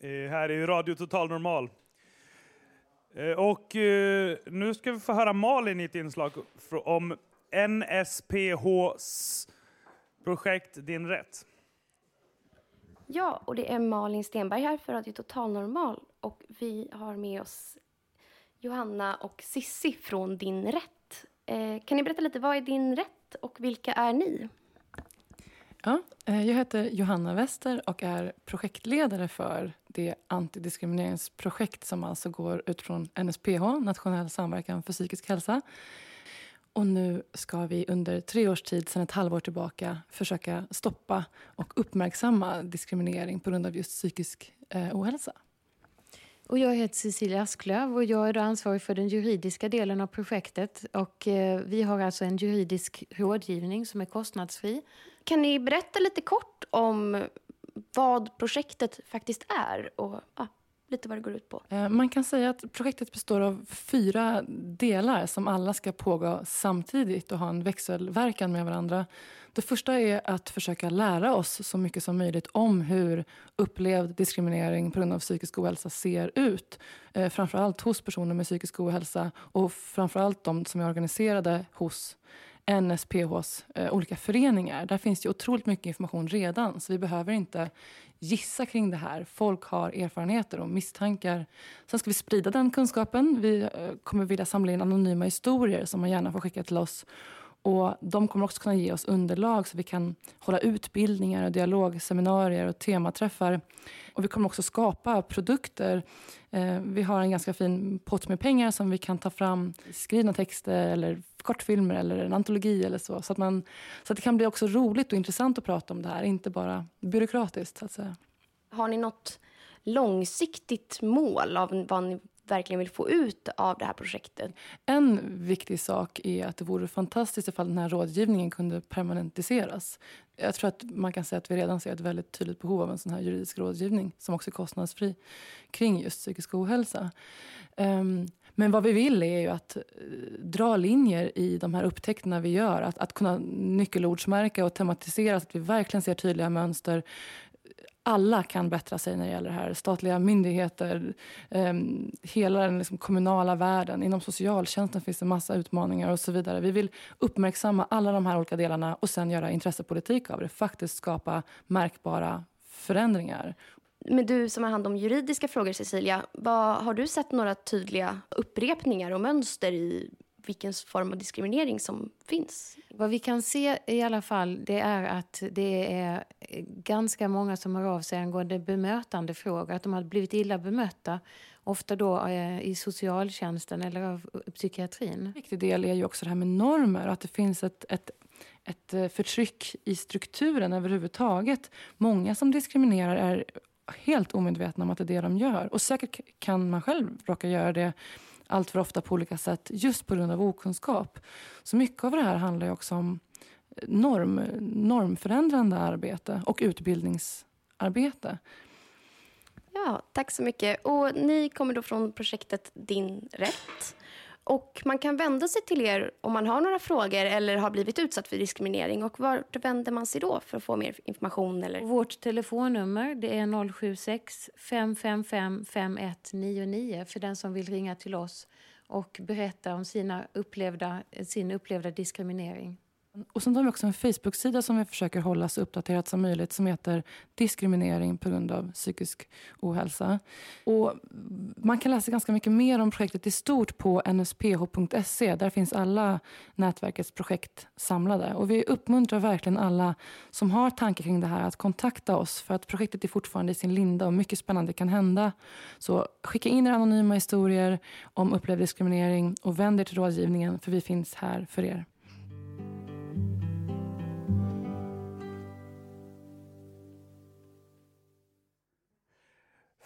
Eh, här är Radio Total Normal. Eh, och eh, nu ska vi få höra Malin i ett inslag om NSPHs projekt Din Rätt. Ja, och det är Malin Stenberg här för Radio Total Normal och vi har med oss Johanna och Sissi från Din Rätt. Eh, kan ni berätta lite, vad är Din Rätt och vilka är ni? Ja, eh, jag heter Johanna Wester och är projektledare för det antidiskrimineringsprojekt som alltså går ut från NSPH, Nationell samverkan för psykisk hälsa. Och nu ska vi under tre års tid, sedan ett halvår tillbaka, försöka stoppa och uppmärksamma diskriminering på grund av just psykisk eh, ohälsa. Och jag heter Cecilia Asklöv och jag är då ansvarig för den juridiska delen av projektet. Och eh, vi har alltså en juridisk rådgivning som är kostnadsfri. Kan ni berätta lite kort om vad projektet faktiskt är och ja, lite vad det går ut på? Eh, man kan säga att projektet består av fyra delar som alla ska pågå samtidigt och ha en växelverkan med varandra. Det första är att försöka lära oss så mycket som möjligt om hur upplevd diskriminering på grund av psykisk ohälsa ser ut. Eh, framförallt hos personer med psykisk ohälsa och framförallt de som är organiserade hos NSPHs eh, olika föreningar. Där finns det otroligt mycket information redan så vi behöver inte gissa kring det här. Folk har erfarenheter och misstankar. Sen ska vi sprida den kunskapen. Vi eh, kommer vilja samla in anonyma historier som man gärna får skicka till oss. Och de kommer också kunna ge oss underlag så vi kan hålla utbildningar, och dialogseminarier och tematräffar. Och vi kommer också skapa produkter. Eh, vi har en ganska fin pott med pengar som vi kan ta fram skrivna texter eller kortfilmer eller en antologi eller så. Så att, man, så att det kan bli också roligt och intressant att prata om det här, inte bara byråkratiskt så att säga. Har ni något långsiktigt mål av vad ni verkligen vill få ut av det här projektet? En viktig sak är att det vore fantastiskt ifall den här rådgivningen kunde permanentiseras. Jag tror att man kan säga att vi redan ser ett väldigt tydligt behov av en sån här juridisk rådgivning som också är kostnadsfri kring just psykisk ohälsa. Ehm, men vad vi vill är ju att eh, dra linjer i de här upptäckterna vi gör. Att, att kunna nyckelordsmärka och tematisera så att vi verkligen ser tydliga mönster alla kan bättra sig när det gäller det här. Statliga myndigheter, eh, hela den liksom kommunala världen. Inom socialtjänsten finns det massa utmaningar och så vidare. Vi vill uppmärksamma alla de här olika delarna och sen göra intressepolitik av det. Faktiskt skapa märkbara förändringar. Men du som har hand om juridiska frågor, Cecilia, vad, har du sett några tydliga upprepningar och mönster i vilken form av diskriminering som finns? Vad vi kan se i alla fall det är att det är ganska många som hör av sig angående bemötande frågor. Att de har blivit illa bemötta. Ofta då eh, i socialtjänsten eller av psykiatrin. En viktig del är ju också det här med normer. Att det finns ett, ett, ett eh, förtryck i strukturen överhuvudtaget. Många som diskriminerar är helt omedvetna om att det är det de gör. Och säkert kan man själv råka göra det allt för ofta på olika sätt just på grund av okunskap. Så mycket av det här handlar ju också om eh, norm, normförändrande arbete och utbildningsarbete. Ja, tack så mycket. Och ni kommer då från projektet Din rätt. Och man kan vända sig till er om man har några frågor eller har blivit utsatt för diskriminering. Och vart vänder man sig då för att få mer information? Eller? Vårt telefonnummer det är 076 555 5199 för den som vill ringa till oss och berätta om sina upplevda, sin upplevda diskriminering. Och sen har vi också en Facebook-sida som vi försöker hålla så uppdaterat som möjligt som heter Diskriminering på grund av psykisk ohälsa. Och man kan läsa ganska mycket mer om projektet i stort på nsph.se. Där finns alla nätverkets projekt samlade. Och vi uppmuntrar verkligen alla som har tankar kring det här att kontakta oss för att projektet är fortfarande i sin linda och mycket spännande kan hända. Så skicka in era anonyma historier om upplevd diskriminering och vänd er till rådgivningen för vi finns här för er.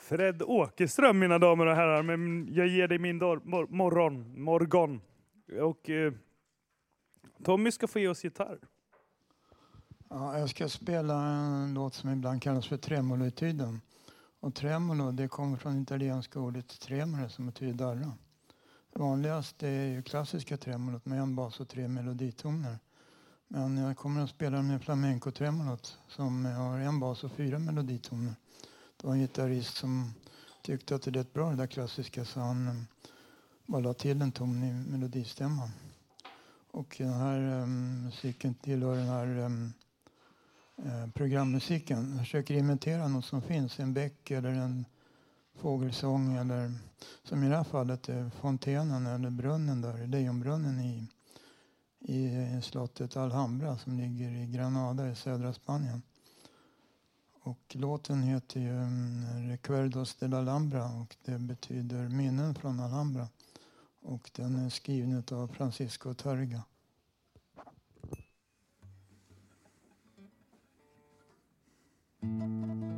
Fred Åkerström, mina damer och herrar. Men jag ger dig min dor- mor- morgon, morgon. Och eh, Tommy ska få ge oss gitarr. Ja, jag ska spela en låt som ibland kallas för tremoloetyden. Och tremolo det kommer från italienska ordet tremere som betyder darra. Det vanligaste är ju klassiska tremolot med en bas och tre meloditoner. Men jag kommer att spela med flamenco-tremolot som har en bas och fyra meloditoner. Det var en gitarrist som tyckte att det lät bra det där klassiska så han eh, bara la till en ton i melodistämman. Och den här um, musiken tillhör den här um, eh, programmusiken. Jag försöker imitera något som finns, en bäck eller en fågelsång eller som i det här fallet är eller brunnen där, Lejonbrunnen i, i slottet Alhambra som ligger i Granada i södra Spanien. Och låten heter ju mm, Recuerdos de la Alhambra och det betyder minnen från Alhambra. Och den är skriven av Francisco Targa. Mm.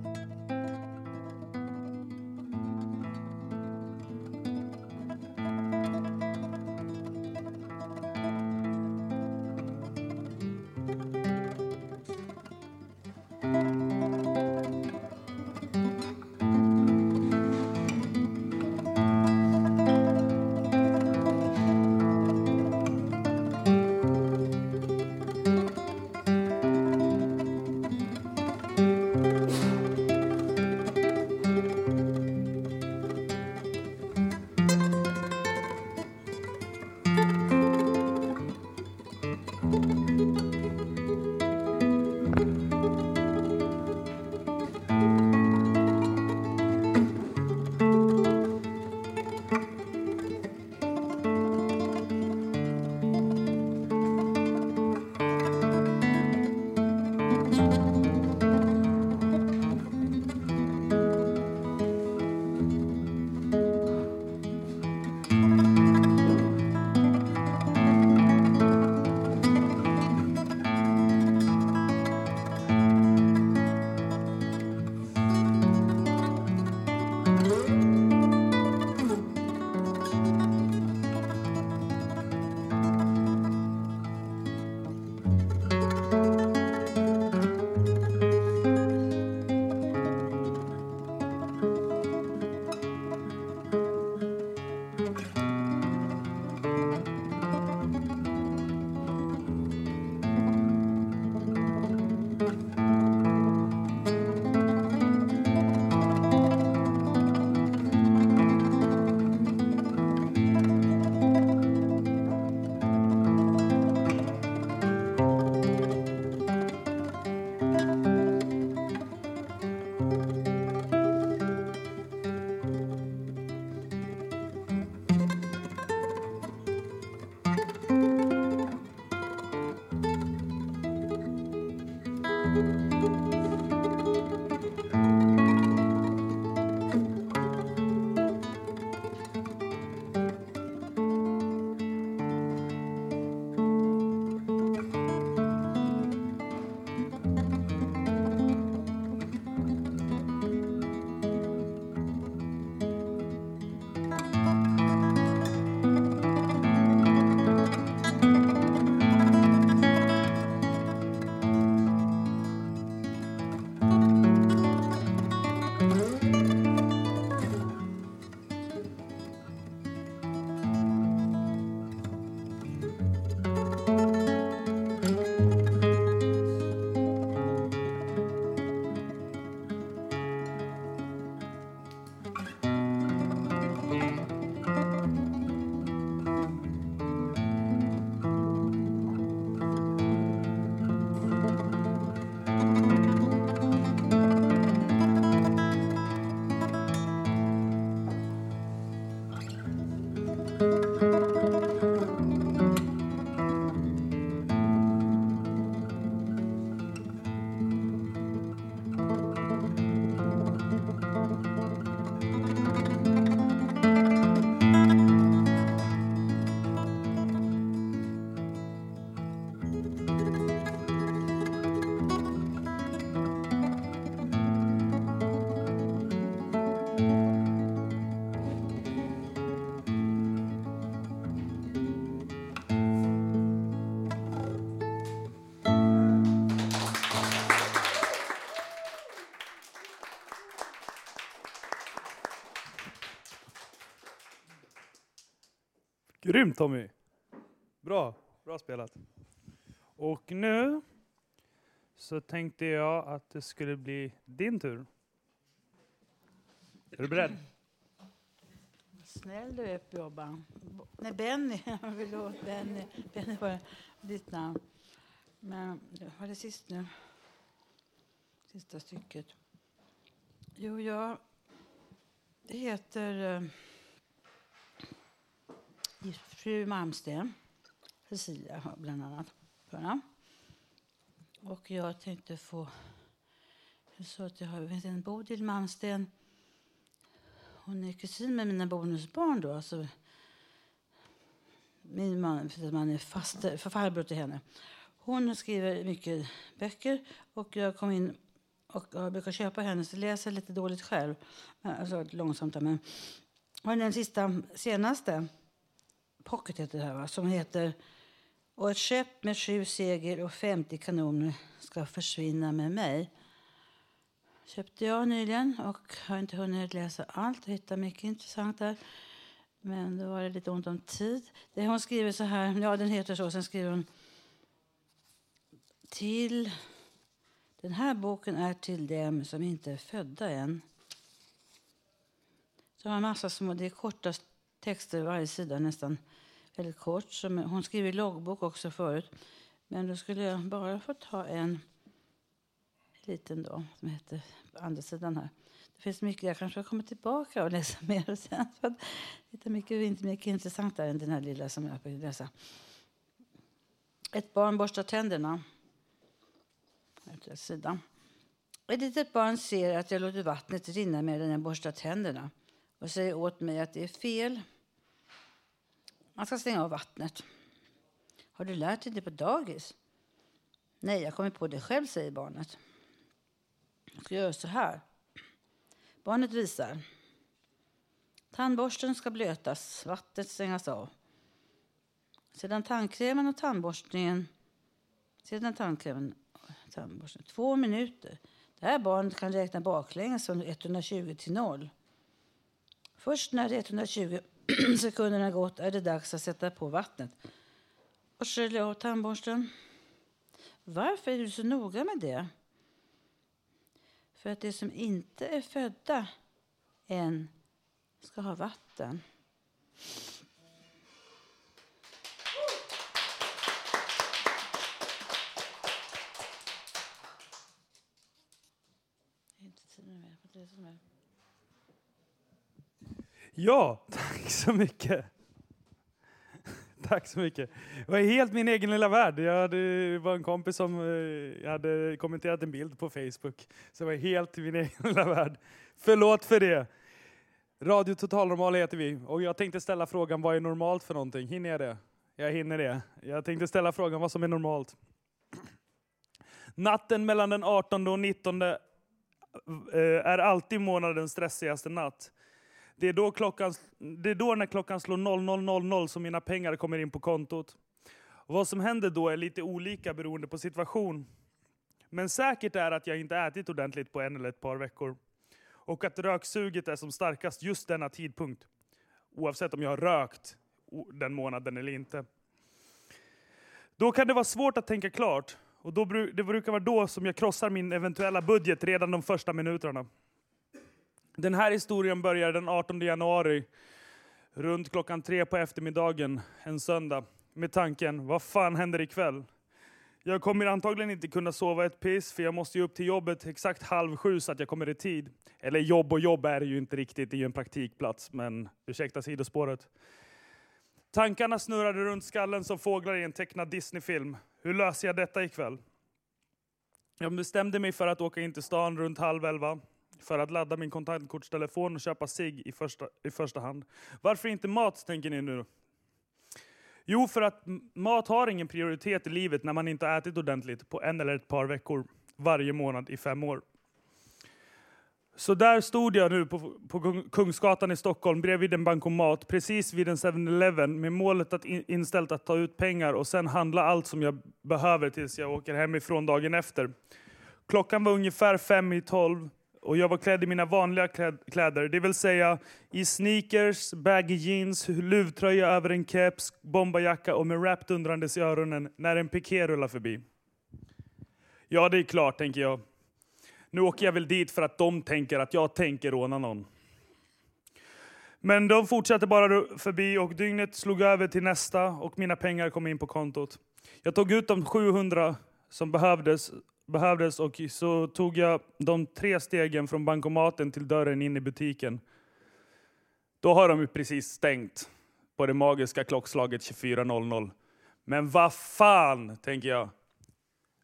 Grymt Tommy! Bra, bra spelat. Och nu så tänkte jag att det skulle bli din tur. Är du beredd? Snäll du är Jobban. Nej, Benny. Förlåt, Benny. Benny var ditt namn. Men jag har det sist nu? Sista stycket. Jo, jag heter eh, fru Malmsten. Cecilia bland annat. Och jag tänkte få... Jag sa att jag har en Bodil Malmsten. Hon är kusin med mina bonusbarn då. Alltså, min man, för att man är faster, för farbror till henne. Hon skriver mycket böcker och jag kom in och jag brukar köpa henne så läser lite dåligt själv. Alltså långsamt men. Och den sista, senaste, Pocket heter det här va, som heter Och ett skepp med sju segel och 50 kanoner ska försvinna med mig. Köpte jag nyligen och har inte hunnit läsa allt och hitta mycket intressant där. Men då var det lite ont om tid. Det hon skriver så här, ja den heter så, sen skriver hon till den här boken är till dem som inte är födda än. Så har en massa små, det är korta texter varje sida nästan väldigt kort. Som, hon skriver loggbok också förut. Men då skulle jag bara få ta en liten då som heter på andra sidan här. Det finns mycket, jag kanske kommer tillbaka och läsa mer sen. För att det är mycket, inte mycket intressantare än den här lilla som jag vill läsa. Ett barn borstar tänderna. Sidan. Ett litet barn ser att jag låter vattnet rinna medan jag borstar tänderna och säger åt mig att det är fel. Man ska stänga av vattnet. Har du lärt dig det på dagis? Nej, jag kommer på det själv, säger barnet. Jag ska göra så här. Barnet visar. Tandborsten ska blötas, vattnet stängas av. Sedan tandkrämen och tandborstningen... Sedan tandkrämen och tandborstningen. Två minuter. Det här barnet kan räkna baklänges från 120 till 0. Först när 120 sekunderna gått är det dags att sätta på vattnet och skölja av tandborsten. Varför är du så noga med det? För att de som inte är födda än ska ha vatten. Ja, tack så mycket. Tack så mycket. Det var helt min egen lilla värld. Jag hade, det var en kompis som eh, hade kommenterat en bild på Facebook. Så det var helt min egen lilla värld. Förlåt för det. Radio Totalnormal heter vi. Och jag tänkte ställa frågan, vad är normalt för någonting? Hinner jag det? Jag hinner det. Jag tänkte ställa frågan vad som är normalt. Natten mellan den 18 och 19 eh, är alltid månadens stressigaste natt. Det är, då klockan, det är då när klockan slår 00.00 som mina pengar kommer in på kontot. Vad som händer då är lite olika beroende på situation. Men säkert är att jag inte ätit ordentligt på en eller ett par veckor. Och att röksuget är som starkast just denna tidpunkt. Oavsett om jag har rökt den månaden eller inte. Då kan det vara svårt att tänka klart. Och då, det brukar vara då som jag krossar min eventuella budget redan de första minuterna. Den här historien börjar den 18 januari, runt klockan tre på eftermiddagen en söndag, med tanken, vad fan händer ikväll? Jag kommer antagligen inte kunna sova ett piss, för jag måste ju upp till jobbet exakt halv sju så att jag kommer i tid. Eller jobb och jobb är det ju inte riktigt, det är ju en praktikplats, men ursäkta sidospåret. Tankarna snurrade runt skallen som fåglar i en tecknad Disneyfilm. Hur löser jag detta ikväll? Jag bestämde mig för att åka in till stan runt halv elva för att ladda min kontantkortstelefon och köpa sig i första, i första hand. Varför inte mat, tänker ni nu? Jo, för att mat har ingen prioritet i livet när man inte har ätit ordentligt på en eller ett par veckor varje månad i fem år. Så där stod jag nu på, på Kungsgatan i Stockholm bredvid en bankomat precis vid en 7-Eleven med målet att in, inställt att ta ut pengar och sen handla allt som jag behöver tills jag åker hemifrån dagen efter. Klockan var ungefär fem i tolv och jag var klädd i mina vanliga kläder, det vill säga i sneakers, baggy jeans, luvtröja över en keps, bombajacka och med rap dundrandes i öronen när en piké rullar förbi. Ja, det är klart, tänker jag. Nu åker jag väl dit för att de tänker att jag tänker råna någon. Men de fortsatte bara förbi och dygnet slog över till nästa och mina pengar kom in på kontot. Jag tog ut de 700 som behövdes, behövdes och så tog jag de tre stegen från bankomaten till dörren in i butiken. Då har de ju precis stängt på det magiska klockslaget 24.00. Men vad fan, tänker jag.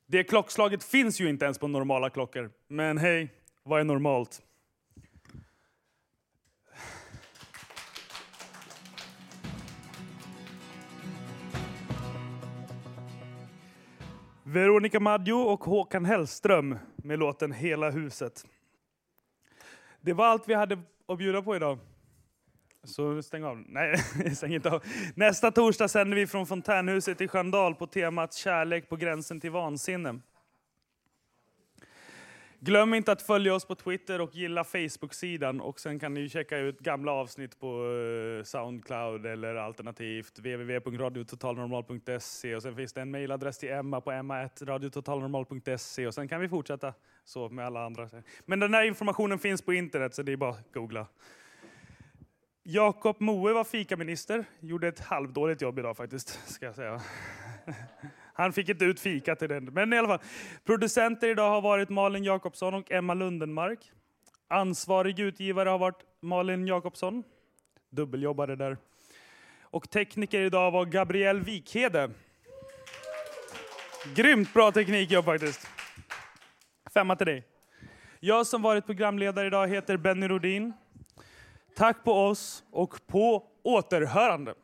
Det klockslaget finns ju inte ens på normala klockor. Men hej, vad är normalt? Veronica Maggio och Håkan Hellström med låten Hela huset. Det var allt vi hade att bjuda på idag. Så stäng av. Nej, stäng inte av. Nästa torsdag sänder vi från Fontänhuset i Sköndal på temat Kärlek på gränsen till vansinne. Glöm inte att följa oss på Twitter och gilla Facebook-sidan. Och sen kan ni checka ut gamla avsnitt på eh, Soundcloud eller alternativt www.radiototalnormal.se. Och sen finns det en mejladress till Emma på emma.radiototalnormal.se. Och sen kan vi fortsätta så med alla andra. Men den här informationen finns på internet så det är bara att googla. Jakob Moe var fikaminister. Gjorde ett halvdåligt jobb idag faktiskt, ska jag säga. Han fick inte ut fika till den. Men i alla fall. Producenter idag har varit Malin Jakobsson och Emma Lundenmark. Ansvarig utgivare har varit Malin Jakobsson. Dubbeljobbade där. Och tekniker idag var Gabriel Wikhede. Grymt bra teknikjobb faktiskt. Femma till dig. Jag som varit programledare idag heter Benny Rodin. Tack på oss och på återhörande.